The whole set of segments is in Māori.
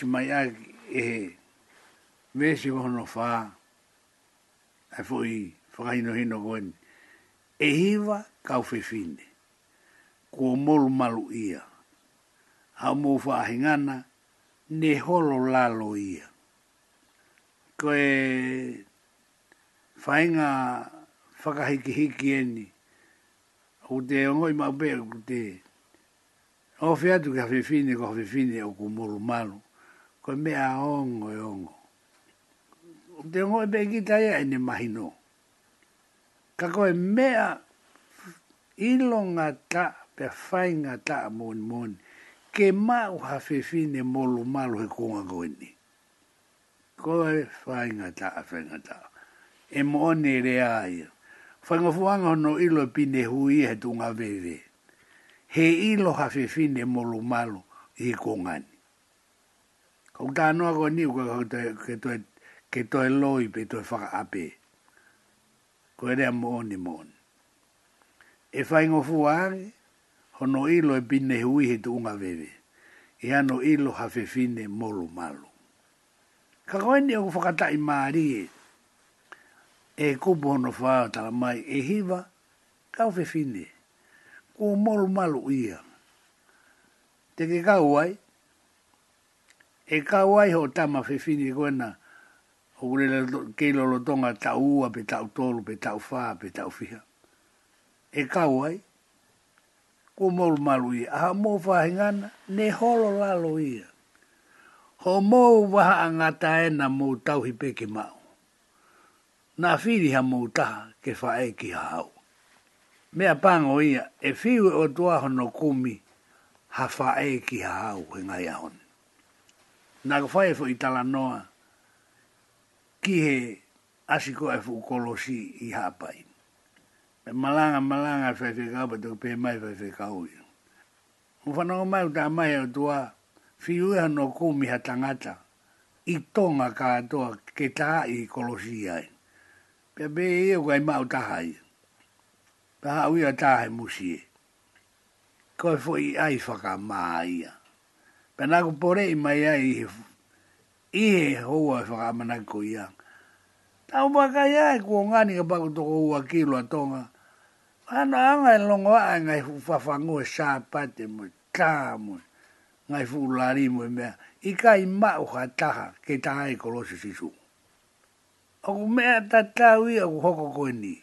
tasi mai a e he me se hono fa e fo i whakaino hino goen e hiva kau fefine kua molu malu ia ha mō whaahingana ne holo lalo ia koe whainga whakahiki hiki eni o te ongoi mau bea o te o fiatu ka fefine ka fefine o ku molu malu ko me a ongo e ongo. O te ongo e pei kitaia e ne mahino. Ka koe mea ilo ngā ta, pe whai ngā ta a moni moni, ke mau hawhiwhi ne molu malu he kunga koe ni. Koe whai ngā ta a whai ngā ta. E moni re aia. Whai ngā fuanga hono ilo e pine hui he tunga vewe. He ilo hawhiwhi ne molu malu he kunga Kau tā noa kua niu kua kau ke toi ke toi loi pe toi whaka ape. Kua rea mooni mooni. E whai ngō fuāre, hono ilo e pine hui he tu unga vewe. E ano ilo fine molu malo. Ka koe ni au whakata i maari e. E kupu hono whaa tala mai e hiva ka hawhewhine. Kua molu malo ia. Te ke kau ai, e ka wai ho tama fe fini gona e o le ke lo lo tonga ta u a pe ta tolu pe ta fa pe ta fiha e ka wai ko mol malu i a mo fa hingana ne holo la lo ia ho mo wa anga e na mo ta u pe ke ma na fili ha mo ta ke fa ki hau mea pango ia e fiu o tua no kumi ha e ki hau hinga ia honi Nā ka whae i tala noa ki he asiko e fu kolosi i hapai. E malanga malanga whae whae kaupa tuk pē mai whae whae kaui. Mu whanau mai uta mai au tua whiua e no kūmiha tangata i tonga ka atoa ke tā i kolosi ai. Pea bē e eo kai mau tahai. Pea hau ia tahai e musie. Koe fo i ai whaka maa ia. Penaku pore i mai ai i hefu. I he hoa e whakamanaki ko iang. Tau waka ia e kua ngani ka paku toko ua kilo a tonga. Whana anga e longo a e ngai whafango e sā pate mo e tā mo e Ngai whulari mo e mea. I ka i mau ha taha ke taha e kolosi sisu. Aku mea ta tau i aku hoko koe ni.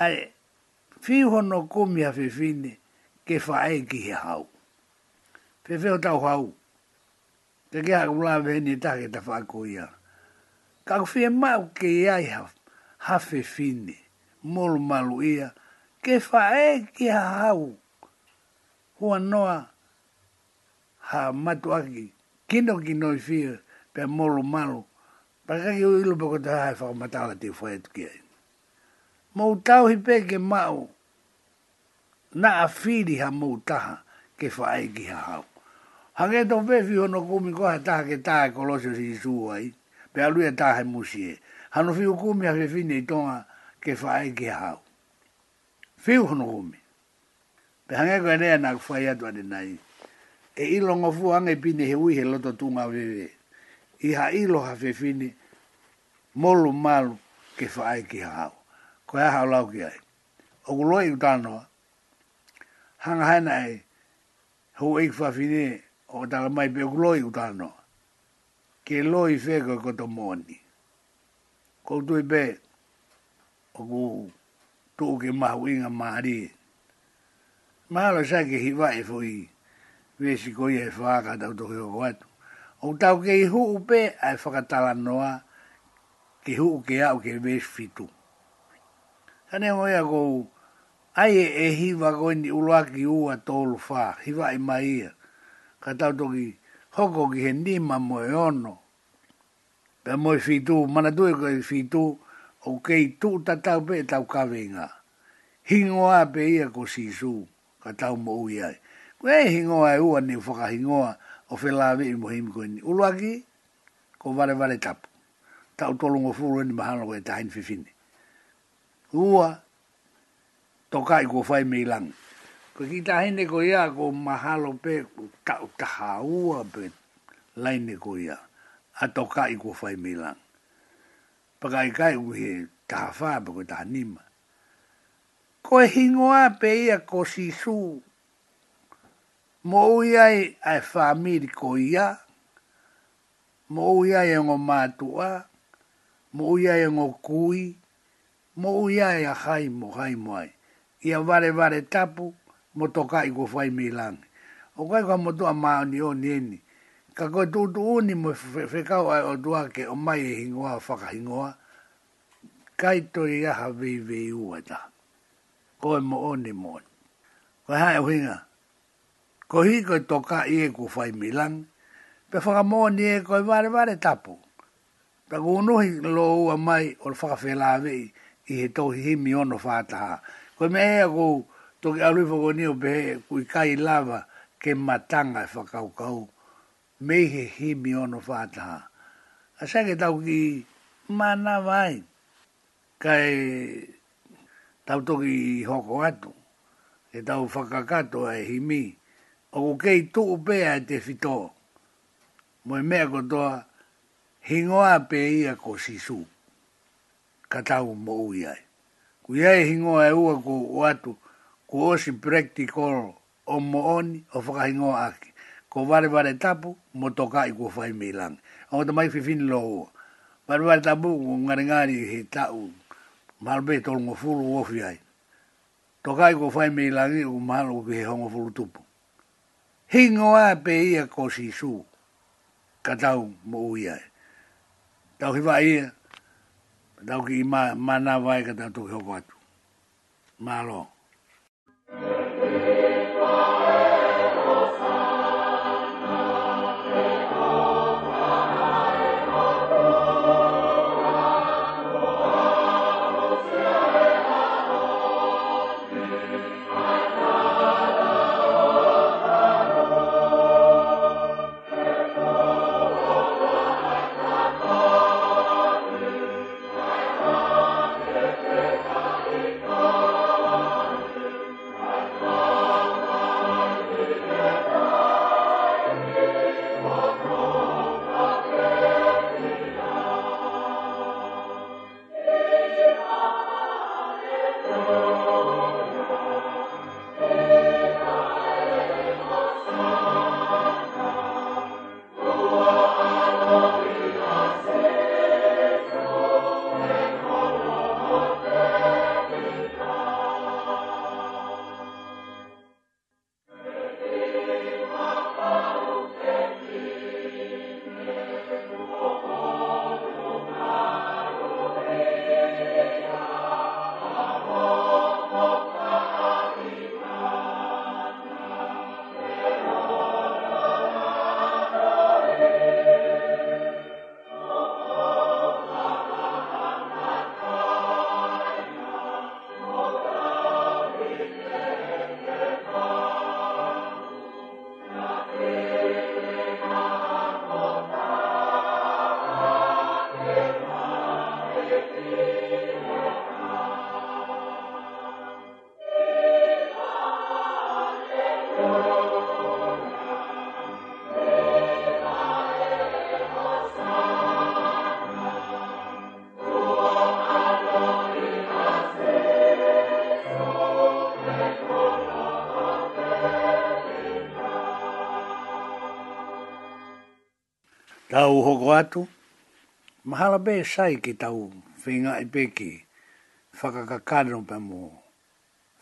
Ai, fiho no kumi a fefine ke whae ki he hau. Te feo tau hau. Te kia haka mula me hini ta ke ta whaako ia. Ka ku fie mau ke iai ha fine, fini. Molu malu ia. Ke whae ki ha hau. Hua noa ha matu aki. Kino ki noi fie pe molu malu. Paka ki uilu pa kota hae whakamatala te whae tu kia. Mou tau hi pe ke mau. Na a fili ha mou taha ke whae ki ha hau. Hange to vefi hono kumi ko ta ke ta kolosio si suwa i. Pe alu e taha musi e. Hano fiu kumi ha fefine i tonga ke fae ke hau. Fiu hono kumi. Pe hange ko enea na kufai atu ane nai. E ilo ngofu hange pine he uihe loto tunga vefe. I ha ilo ha fefine molu malu ke fae ke hau. Ko ha hau lau ki ai. Okuloi utanoa. Hanga hana e. hu eik fafine e o tala mai pe gloi utano. Ke loi fega ko to moni. Ko tui be o go tuu ke mahu mari maari. Mahalo sa ke hiwa e fui vesi ko ye faga whaaka tau toki o O tau ke i huu pe ai e whakatala noa ke hu ke au ke vesi fitu. Tane ya go ai e, e hiwa koini uloaki ua tolu faa, hiwa i maia. ia ka toki hoko ki he nima mo e ono. Pea mo e whitu, mana tue ko e whitu, o kei tū ta tau pe e tau kawenga. Hingoa pe ia ko sisu, ka mo ui ai. Ko e hingoa e ua ni whakahingoa o whelawe i mohimi ko ini. Uluaki, ko vare vare tapu. Tau tolongo furu e ni mahano ko e tahin fifine. Ua, toka i ko whai me ilangi ko ki ta hene ko ia ko mahalo pe ka ka haua pe laine ko ia a ka i ko fai milan pa kai kai u he ta fa pe ko ta nima ko e hingo pe ia ko si su mo ia i a famili ko ia mo ia i e ngo matua mo ia i e ngo kui mo ia i a hai mo hai mo ia vare vare tapu mo toka i ko fai mi o kai ka mo to ma ni o ni ni ka ko tu tu ni mo fe ka o o tu ke o mai e hingoa fa ka hingoa kai to ia ha vi vi u ata ko mo o ni mo ko ha o hinga ko hi ko toka i e ko fai mi pe fa mo ni e ko vare vare tapu pe ko no hi lo mai o fa fe la vi i to hi mi ono fa ta ko me e ko toki alui whakoni o pehe kui kai lava ke matanga e whakaukau mei he himi ono whātaha. A sa ke tau ki mana vai kai tau toki hoko atu e tau whakakato e himi o ko kei tuu pea e te fito mo e mea kotoa hingoa pe ia ko sisu ka tau mo uiai. Kui ai hingoa e ua ko o atu ku osi practical o mooni o whakahingoa aki. Ko vare vare tapu, mo toka i kua whai milang. O ngata mai whiwhini lo ua. Vare vare tapu, o ngare ngari he tau, marbe tolu ngo fulu uofi ai. Toka i kua whai milang i u mahalo ki he hongo fulu tupu. Hingoa pe ia ko si su, ka tau mo ui ai. Tau hiwa ia, tau ki i ma, ma na vai ka tau toki hoko atu. Mahalo. Mahalo. Thank you. tau hoko atu, mahala be sai ki tau whinga i e peki, whakakakano pa mō,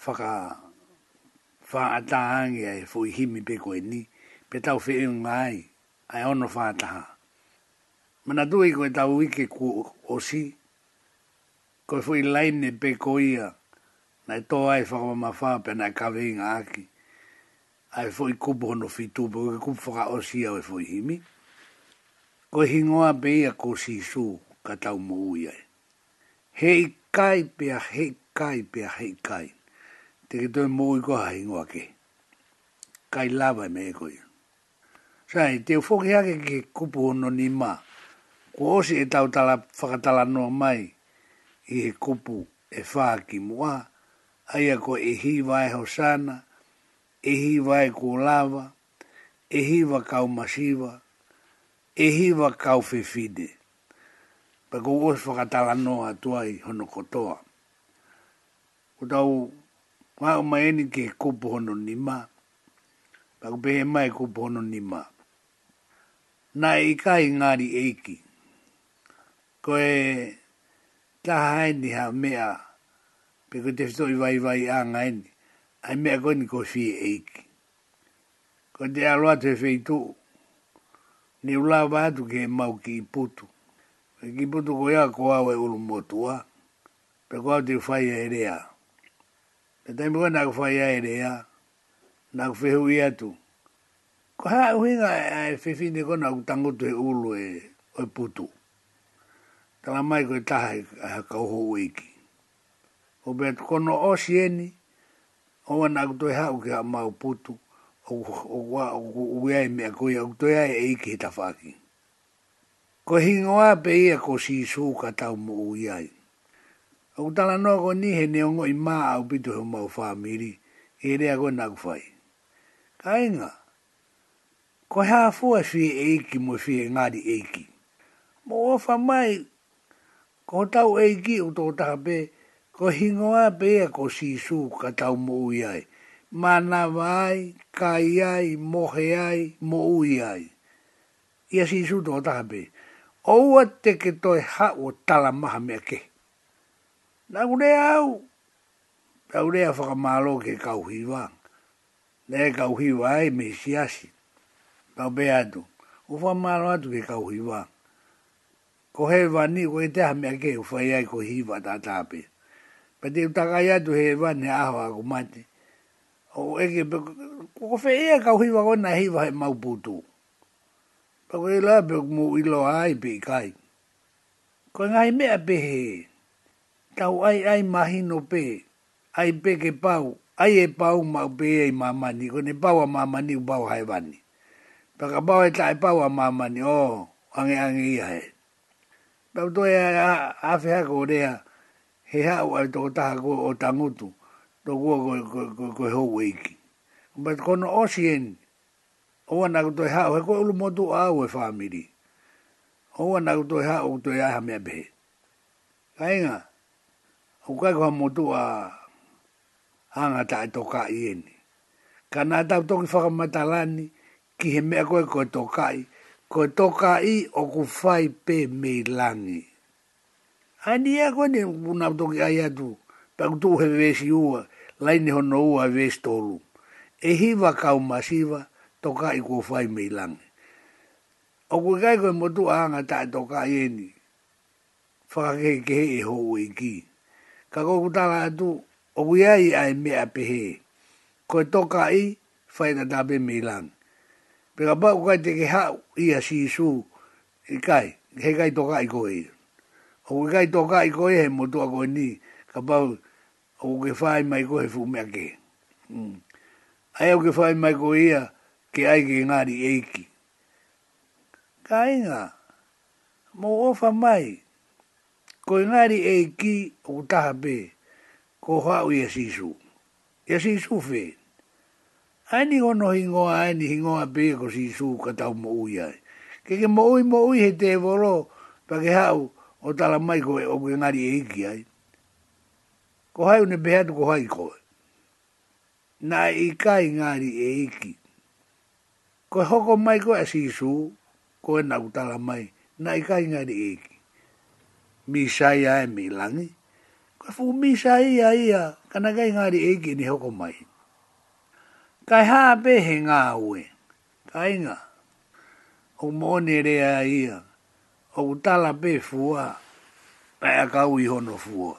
whaka whaatahangi ai fui himi peko e ni, pe tau whiung ngai, ai ono whaataha. Mana tu i koe tau ike ku osi, koe fui laine peko ia, na e toa ai whaka mamawha, pe na e kawe aki, ai fui kupu hono fitu, pe kupu whaka osi au e fui himi ko hingoa beia ko sisu ka tau mo uia. Hei kai pia, hei kai pia, hei kai. Te ki toi mo ui koha hingoa ke. Kai lava e me e koi. Sai, te ufoki hake ki kupu hono ni ma. Ko osi e tau tala whakatala noa mai. I he kupu e wha ki mua. Aia ko e hi vai e hosana. E hi vai e ko lava. E hi va kau masiva. E e hiva kau fefide. Pako os whakatala noa tuai hono kotoa. O tau wau maeni ke kupu hono nima. Pako pehe mai kupu hono ma. Na i kai ngāri eiki. Ko e taha haini ha mea. Pako te fito i vai vai a ngaini. Ai mea koni ko fie eiki. Ko te aloa Ko te aloa te feitu ni ula vātu ke mau ki putu. Ki putu ko ia ko awe ulu motua, pe ko au te whai a erea. Te taimu ka nāku whai a erea, nāku whehu i atu. Ko hea uhinga e whewhine ko nāku tangutu e ulu e oi e putu. Tala mai ko ta e taha e ha kauho uiki. O bea kono o sieni, owa nāku toi e hau ke ha mau putu o wa o wea e mea koe au toia e eike he tawhaki. Ko hingoa pe ia ko si su ka tau mo uiai. Au tala noa ko ni he neongo i maa au pitu heo mau whaamiri, e rea ko nagu whai. Ka inga, ko hea fua fie eiki mo fie ngari eiki. Mo o mai, ko tau eiki u o taha pe, ko hingoa pe ia ko si su ka tau mo uiai manawa ai, kai ai, mohe ai, mo ui ai. Ia si isu tō tahape. Oua te ke toi hao tala maha mea ke. Nā kune au. Nā kune a whakamalo ke kauhi wang. Nē kauhi wai me si asi. Nā be atu. O whakamalo atu ke kauhi wang. Ko he wani, ko e te ha mea ke, u whai ai ko hiwa tā tāpe. Pa te utakai atu he wani aho ako mate o ege pe ko fe e ka hui wa ona hi wa mau putu pe ko ila pe mu ilo ai pe kai ko ngai me ape he tau ai ai mahi no pe ai pe ke pau ai e pau ma pe e mama ni ko ne pau mama ni pau hai vani pe ka pau e tai pau mama ni o ange ange ia he pe to e a afia ko rea he ha ai to ta ko o tangutu lo go go go go ho wiki but con ocean o ana to ha ko lu modu a o family o ana to ha o to ya ha me be kainga o ka ko modu a hanga ta e to ka yen kana ta to ki fa matalani ki he me ko ko to kai ko to kai o ku fai pe me lani ania ko ni una to ki ayatu pa ku tu he ua laini hono ua stolu. E hiva kau masiva, toka i kua fai mei lange. O kui kai koe motu aanga ta e toka i eni, whakakei kehe e ho ue ki. Ka koku tala atu, o kui ai ai mea pehe, koe toka i, fai na tabe mei lange. Pika pa kukai te ke hau i a si su, i e kai, he kai toka i koe i. O kui kai toka i koe he motu a koe ni, ka pau, o ke whae mai koe he fu mea ke. Mm. Ai o ke whae mai koe ia ke ai ke ngāri eiki. Ka inga, mō ofa mai, ko i ngāri eiki o taha pē, ko hau ia sisu. Ia sisu fē. Ai ni hono hingoa, ai ni hingoa pē ko sisu ka tau mō ui ai. Ke ke mō ui mō ui he te voro, pa ke hau o tala mai koe o ke ngāri eiki ai ko hai une behe ko hai ko na i kai ngari e iki ko hoko mai ko e sisu ko e nautala mai na i kai ngari e iki misai ae mi langi ko e fuku misai ia ia kana kai ngari e iki ni hoko mai kai ha be ngā ue kai ngā o mōne rea ia o be fu fua pa e kau i hono fua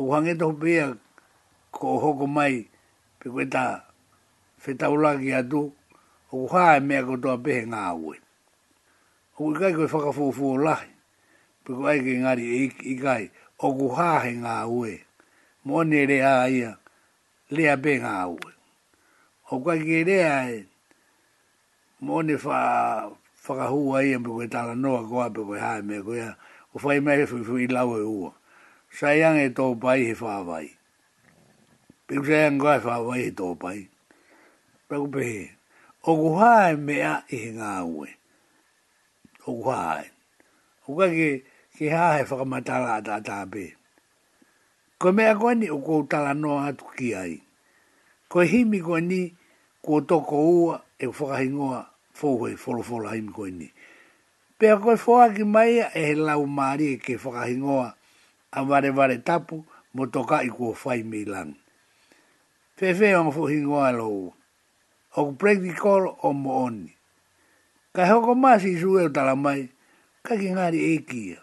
o hange to pia ko hoko mai pe koe ta whetaula ki atu o kua e ko toa pehe ngā ue. O kua kai koe whakafuofu o lahi pe koe ai ke ngari e i kai o kua he ngā ue moane rea ia lea pe ngā ue. O kua ke rea e moane wha whakahua ia pe koe tala noa koa pe koe hae mea koe ha o whai mai e fui fui lau e ua saiang e tō pai he whāwai. Piku saiang koe whāwai he tō pai. Paku pehe, o kuhāe mea i he ngā ue. O kuhāe. O kua ke, ke hā he whakamatala a tātāpe. Ko mea koe ni o kou tala noa atu ki ai. Ko himi koe ni kua toko ua e whakahingoa fōhoi, wholofola himi koe ni. Pea koe fōaki mai e he lau maari e ke whakahingoa ngoa a vare vare tapu mo toka i kua whai milan. Fefe o ngofu hingoa lo u. O ku prekti kolo o mo oni. Ka hoko masi i sue o talamai, ka ki ngari e kia.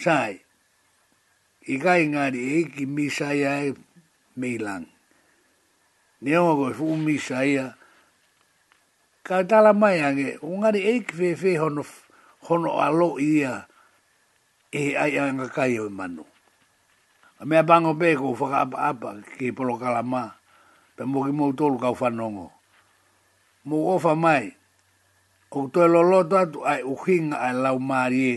Sai, i ka i ngari e misai ai e milan. Ni o ngofu fuu misai a, ka talamai ange, o ngari e fefe hono, hono alo ia, e ai ai nga kai o manu. A mea bango pe ko whaka apa apa ki polo kalama, pe mo mou tolu kau whanongo. Mo ofa mai, o toi loloto atu ai uhinga ai lau marie,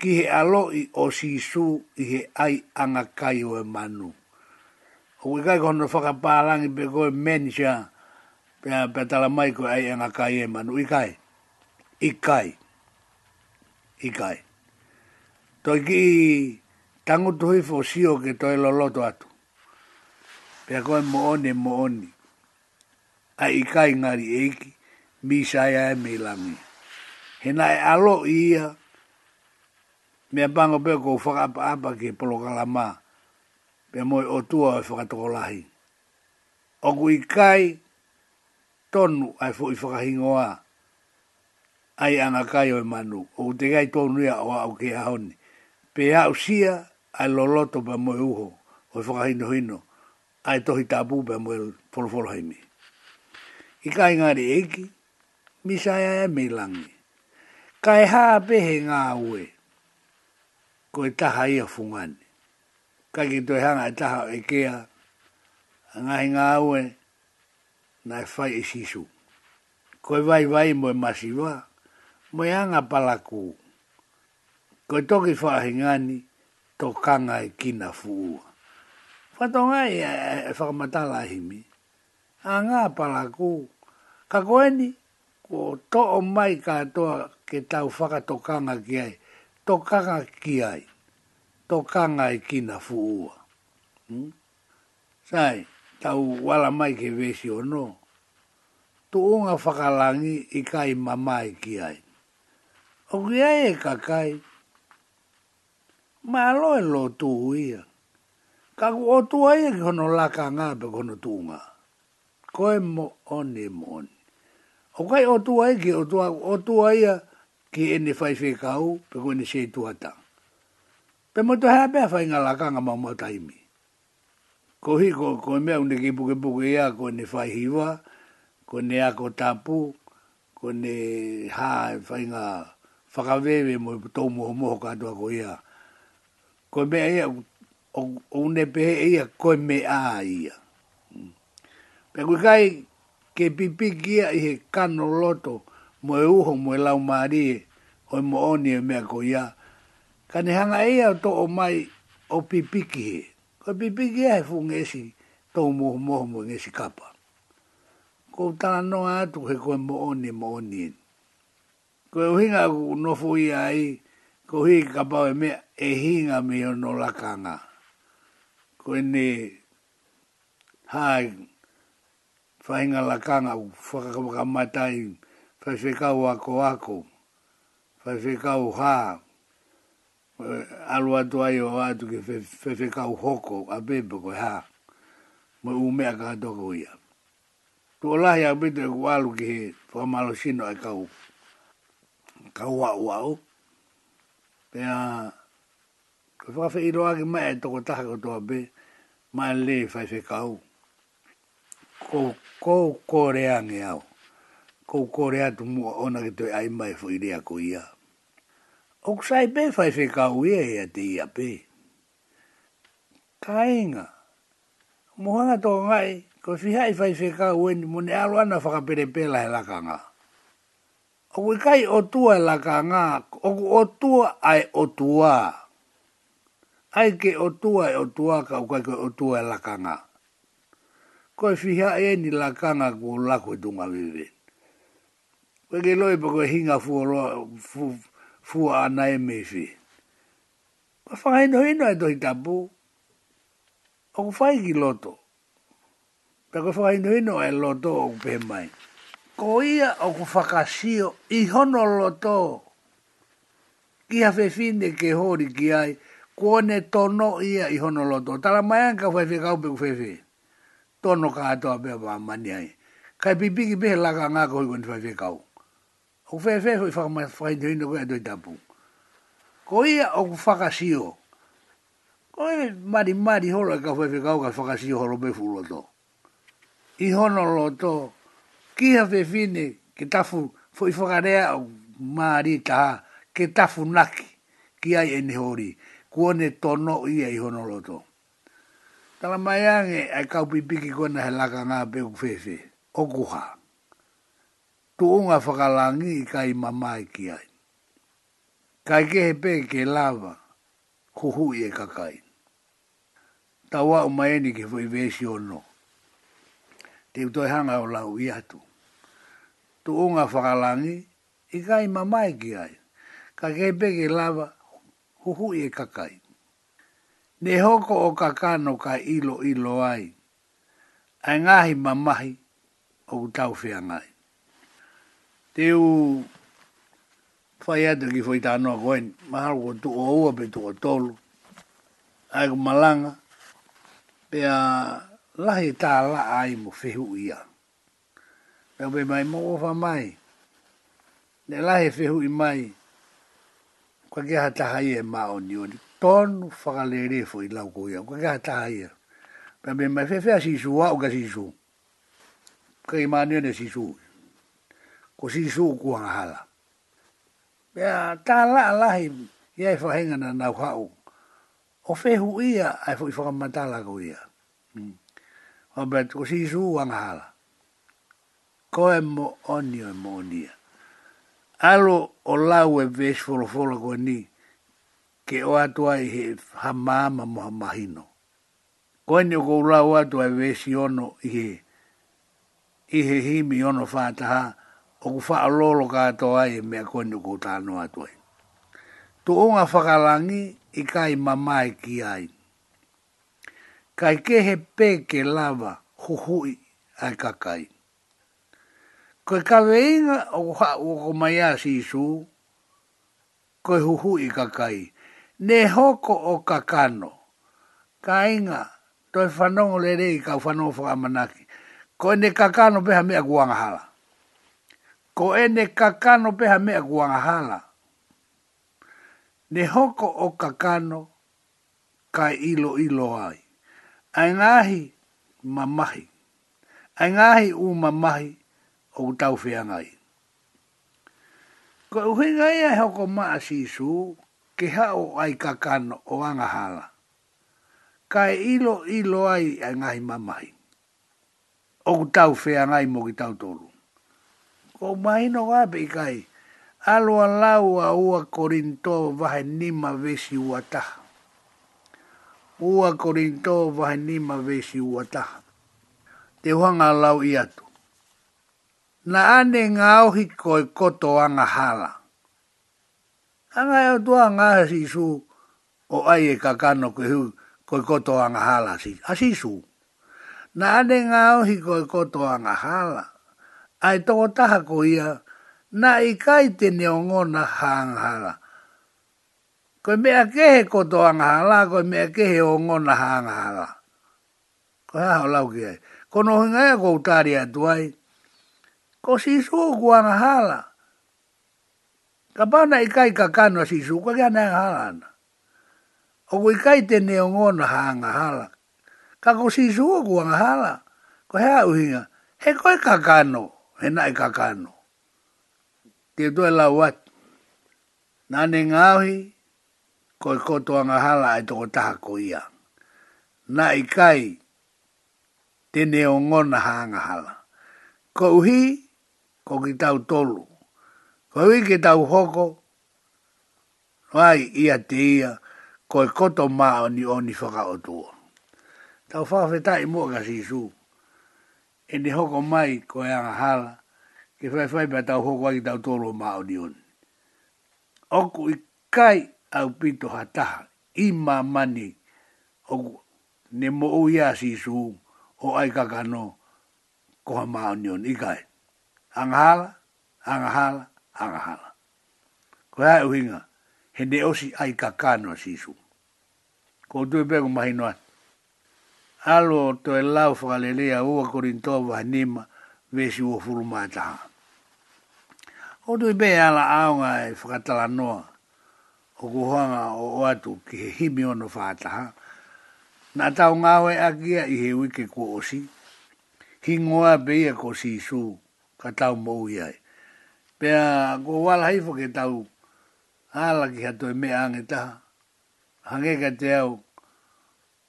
ki he alo i o sisu i he ai anga kai o manu. O i kai kono whaka pārangi pe koe menisha, pe a mai koe ai anga kai e manu, i i kai, i kai. I kai toki ki tango tuhi fo sio ke toi loloto atu. Pea koe mooni mooni. A ikai ngari eiki, mi saia e mi langi. He nai alo ia, mea pango peo kou whakapa apa ki polo kalama, pea moi o tua e whakatoko lahi. Oku ikai, tonu ai fo i whakahingoa, ai anakai oi e manu, o te gai tonu ia o au ke ahoni pe a usia a loloto pa moe uho, o i whakahino hino, a e tohi tāpū pa moe wholoforo haimi. I kai ngāri eiki, misaya e mei langi. Kai hā pehe ngā ue, ko e taha ia fungani. Kai ki toi hanga e taha e kea, ngāhi ngā ue, na e whai e sisu. Ko vai vai moe masiwa, moe anga palakuu ko e toki whaahingani tō kanga e kina fuua. Whato ngai e, e, e whakamatala himi. anga ngā pala kū. Ka koeni, ko to o mai katoa ke tau whakatokanga ki ai. Tō kanga ki ai. Tō kanga e kina fuua. Hmm? Sai, tau wala mai ke vesi o no. Tu unga whakalangi i kai mamai ki ai. O ki e kakai ma lo e lo tu ia. Ka ku o tu ai e kono laka ngā pe kono tu ngā. Ko e mo one mo one. O kai o tu ai ki o tu ai a ki e ne fai fe kau pe kone se tu ata. Pe mo tu hea pe a fai ngā laka ngā ma mo taimi. Ko hi ko ko me unde ki puke puke ia ko ne fai hiwa, ko ne a ko tapu, ko ne ha fai ngā whakawewe mo tau mo mo kātua ko ia ko me ia o ne pe ia ko me a ia pe ku kai ke pipi kia i he kano loto mo e uho mo e lau mari o mo oni e mea ko ia ka ne hanga ia to o mai o pipi ki ko pipi kia he fung to mo mo mo esi kapa ko tana noa atu he ko mo oni mo oni ko e uhinga ku nofu ia ia ko hi ka pau e mea e hinga me o no lakanga. Ko e ne hai whainga lakanga u whakakamaka matai whaifekau ako ako, whaifekau hā, alu atu ai o atu ke whaifekau hoko a bebo koe hā, mo u mea ka hatoka uia. Tu olahi a bete ku alu ke he whamalo sino e kau, kau wau wau, E pe a ko fa fe iro ag ma to ko ta ko to ma le fa fe ka u ko ko korea ne a ko korea tu mu ona ke to ai mai fo ide ko ia o sai be fa fe ka ia ye ya ti pe kainga mo ha to ngai ko fi hai fa fe ka u ni mo ne aro ana fa ka pe pe la la ka nga o kai o tua e laka ngā, o o tua ai o tua. Ai ke o tua e o tua ka o kai koe o tua e laka ngā. Koe fiha e ni laka ngā ku lako e tunga vive. Koe ke loe pa koe hinga fua, fu, ana e me fi. Koe whanga hino hino e tohi kapu. O ku whai ki loto. Pa koe whanga hino hino e loto o ku pēmai ko ia o ku whakasio i hono loto. Ki hawe finde ke hori ki ai, ko ne tono ia i hono loto. Tala mai anka whaife kaupe ku whaife. Tono ka atoa pe pa mani ai. Kai pipiki pehe laka ngā koi kwenye whaife kau. O ku whaife hoi whakamaiti hino koe atoi tapu. Ko ia o ku whakasio. Ko e mari mari horo e ka whaife kau ka whakasio horo me fuloto. I hono loto. I hono loto kia ve fine ke tafu foi i whakarea o maari taha ke tafu naki ki ai ene hori kua ne tono i ai honoroto. Tala mai ange ai kaupipiki kua na he laka ngā peku whewe o kuha. Tu unga whakalangi kai mamai e ki ai. Kai kehe pe ke lava kuhu i e kakai. Tawa o maeni ke fwoi vesi o no. Te utoi hanga o lau i tu unga whakalangi, i kai mamai ki ai, ka kei lava huhu e kakai. Ne hoko o kakano ka ilo ilo ai, ai ngahi mamahi o tau whiangai. Te u whai atu ki whai tānoa koen, mahalo ko tu o ua pe tu o tolu, ai ku malanga, pe a lahi tā la ai mo whihu Ia e o mai mo o fa mai le la he fehu i mai kwa ke ha taha i e ma o ni o ni ton fa le re fo i lau ko ia kwa ke ha taha i e me mai fe fe a sisu wa o ka sisu kwa i ma nio ne sisu ko sisu ku anga hala me a ta la la hi i e fa henga na nau hau o fehu ia ai fo i fa ka matala ko ia o hmm. bet ko sisu anga hala koe mo onio e mo onia. Alo o lau e vesh folo folo koe ni, ke o atua i he hamama mo hamahino. Koe ni o kou lau atua e vesh i ono i he, i he himi ono fataha, o ku faa lolo ka atua i e mea koe ni o kou tano atua i. Tu unga whakalangi i kai mamai e ki ai. Kai ke he lava peke lava huhui ai kakai koe kaweinga o ko haa o si su, koe huhu i kakai. Ne hoko o kakano, kainga, toi whanongo le re i kau whanongo whakamanaki. Koe ne kakano peha mea kuangahala. Ko e ne kakano peha mea kuangahala. Ne hoko o kakano kai ilo ilo ai. Ai ngahi mamahi. Ai ngahi u mamahi o ku tau whea ngai. Ko uhi ngai ai hoko maa si su, ke hao ai kakano o angahala. Kai ilo ilo ai ai ngai mamahi. O ku ngai mo ki tau tolu. Ko mai no wabi kai, aloa laua ua korinto vahe nima vesi uata. Ua korinto vahe nima vesi uata. taha. Te huanga lau i na ane ngā ohi koe koto anga hala. Anga eo tua ngā sisu o ai e kakano koe hu koe koto anga hala a sisu. Na ane ngā ohi koe koto anga hala. Ai toko taha ko ia na i kaite ne ongona hanga hala. Koe mea kehe koto anga hala, koe mea kehe ongona hanga hala. Koe hao lauki ai. Kono hinga ea koutari atu ai. Koe ko si su kuanga hala. Ka pana ikai ka kano si su, kwa kia nea hala O ku ikai te neo ngona haanga hala. Ka ko si su kuanga hala. Ko hea uhinga, he koe ka kano, he nai ka kano. Te tue la wat. Nane ngāhi, koe kotoa ngā hala ai toko taha ko ia. Nā ikai, tene o ngona haanga hala. Ko uhi, o ki tau tolu. Ko i ki tau hoko, wai ia te ia, ko i e koto maa ni oni whaka o tua. Tau whawhetai mua ka sisu, e ni hoko mai ko e anga hala, ke whaiwhai pa tau hoko a ki tau tolu o maa ni oni. Oku i kai au pito hataha, i maa mani, oku ne mo uia sisu, o ai kakano, koha maa ni oni i kai angahala, angahala, angahala. Ko ai uhinga, he ne osi ai kakano sisu. Ko tui pego mahinoa. Alo to e lau whakalelea ua korintoa vahe nima vesi ua furumataha. Ko tui pe ala aonga e whakatala noa o kuhanga o atu ki he himi ono whataha. Nā tau ngāwe akia i he wike ko osi. Hingoa beia ko sisu. Hingoa beia ko sisu ka tau mou i ai. Pea ko wala haifo ke tau hala ki hatu e mea ange taha. Hange ka te au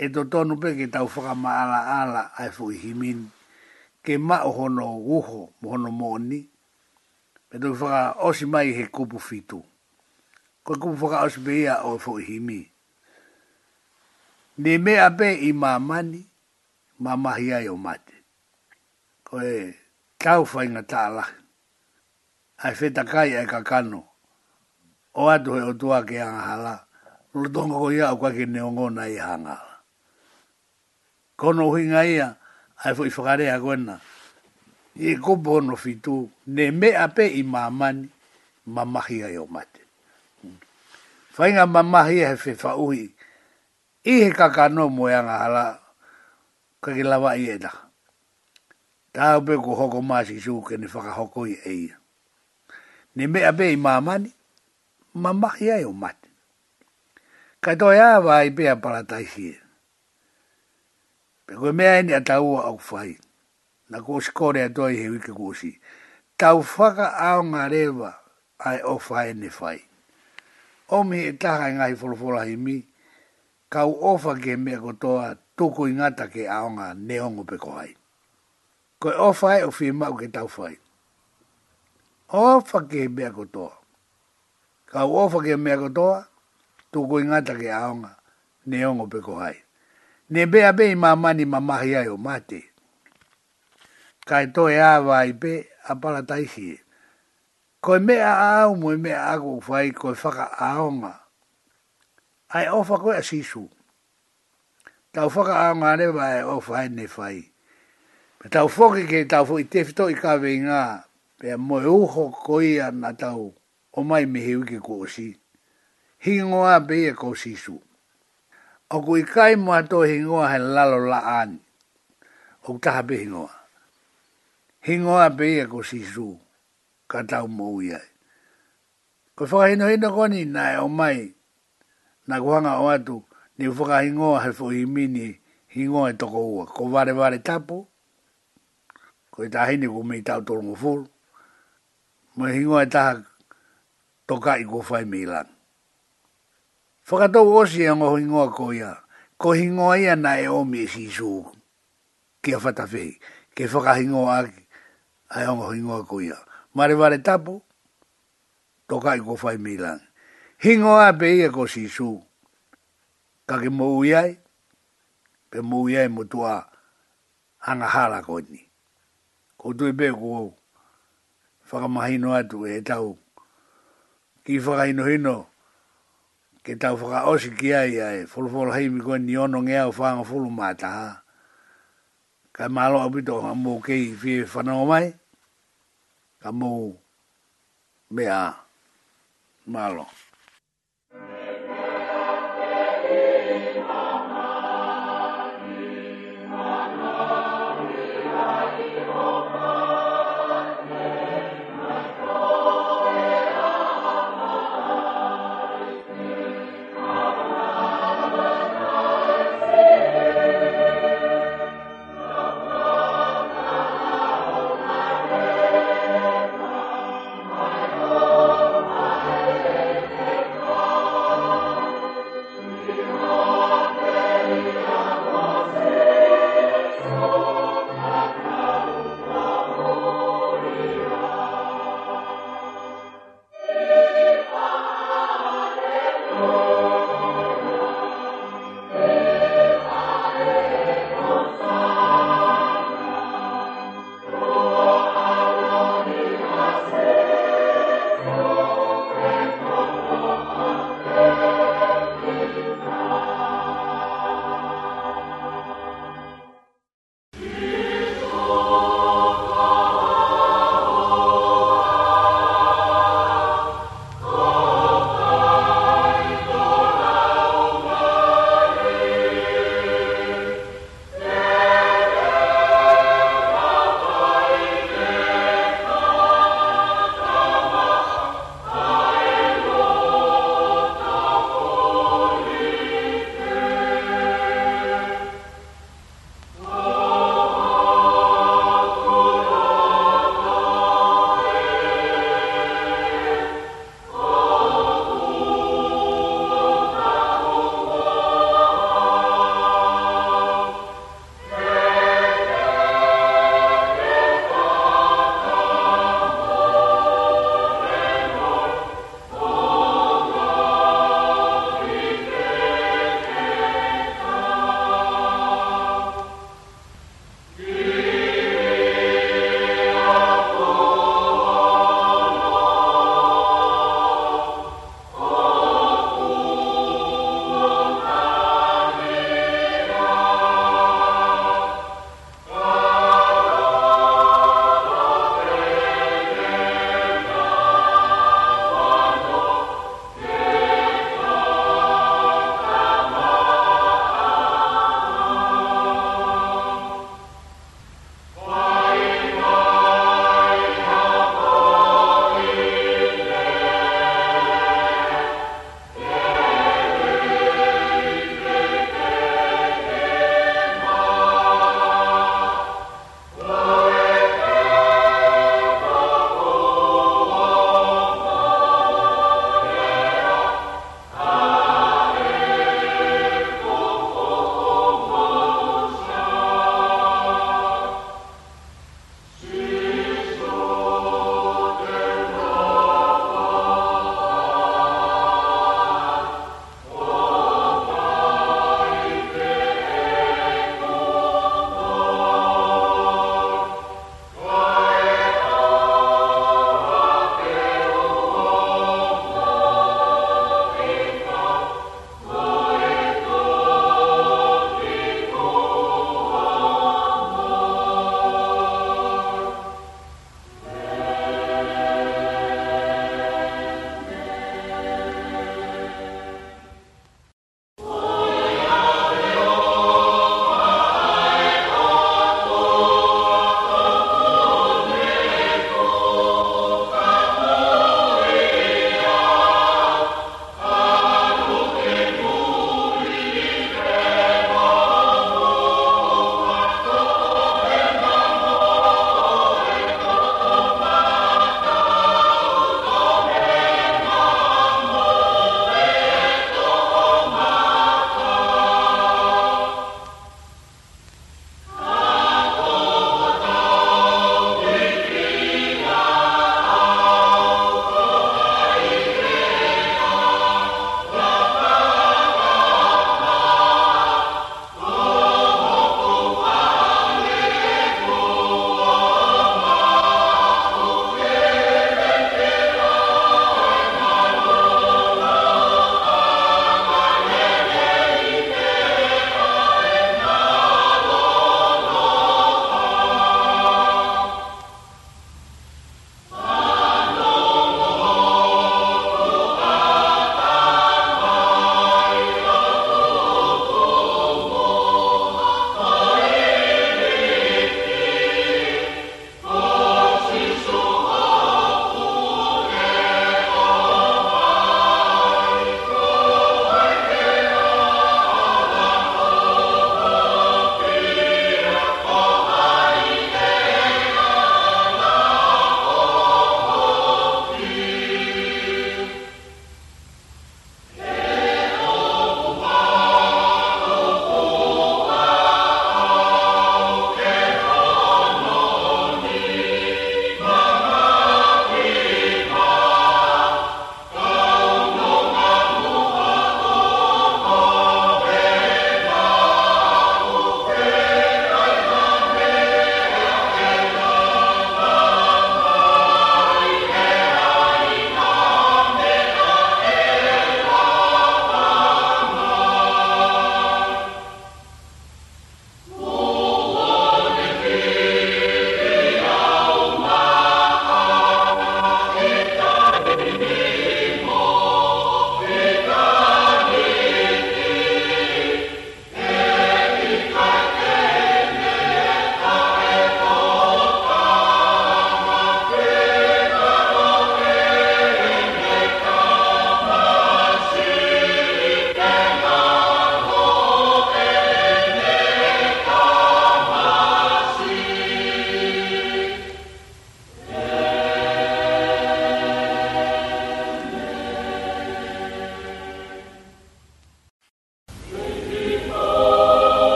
e to tonu pe ke tau whakamaala ala ai fo i himini. Ke ma o hono uho mo hono mooni. Pe tau whaka osi mai he kupu fitu. Ko kupu whaka osi beia o fo i himini. Ne mea pe i mamani, mamahi ai o mate. Ko e, tau fai na tala. Ai feta kai ai kakano. O atu he o tua ke angahala. Lutonga ko ia o kwa ki neongona i hanga. Kono uhinga ia, ai fo i whakarea koena. I e kupo fitu, ne me ape i mamani, mamahi ai o mate. Whainga mamahi ai fe fauhi. I he kakano mo e i angahala, kakilawa i edaka. Tā upe ko hoko māsi ki suke ni whakahoko i eia. Ni mea pe i mamani, mamaki ai o mati. Kai toi awa i pea paratai hie. Pe koe mea ini e a tāua au whai. Na kōsi kōrea toi he wika kōsi. Tau whaka ao ngā rewa ai o whai ni whai. Omi e taha i e ngahi wholofola hi mi, kau ofa ke mea kotoa tuku ingata ke aonga neongo pe kohai ko e ofa e o fie mau ke tau fai. Ofa ke he mea kotoa. Ka u ofa ke he mea kotoa, tu koi ngata ke aonga, ne ongo pe ko hai. Ne bea bei mamani mamahi ai o mate. Ka e toi a vai pe, a para taihi. Ko e mea au mo e mea ako fai, ko e whaka aonga. Ai ofa koe a sisu. Tau whaka aonga rewa e ofa e ne fai. Me tau foki ke tau foki tefito i ka vei ngā, pia moe uho koia na tau o mai mihiu ki kōsi. Hingoa bea e kōsi su. O kui kai mua tō hingoa he lalo la ani. O kutaha be hingoa. Hingoa bea e kōsi su. Ka tau mou iai. Ko whakahino hino koni nai o mai. Na kuhanga o atu. Ni whakahingoa he fuhimini. Hingoa e toko ua. Ko vare vare tapu ko ita hine ko me ta to mo fu mo hingo ta to ka i ko fa mi lan fo ka to o si hingo ko ya ko hingo ya na e o mi si su ke fa fei. ke fo hingo a a ngo hingo ko ya ma re vale tapo to ka i ko fa mi lan hingo a pe e ko si su ka ke mo uyai pe mo uyai mo tua anga hala ko ni ko tue pe ko au. Whakamahino atu e tau. Ki whakaino hino, ke tau whaka osi ki ai ai, fulufolo hei mi koe ni ono nge au whanga fulu mata ha. Ka malo apito ha mou kei fie whanau mai, ka mou mea malo. Malo.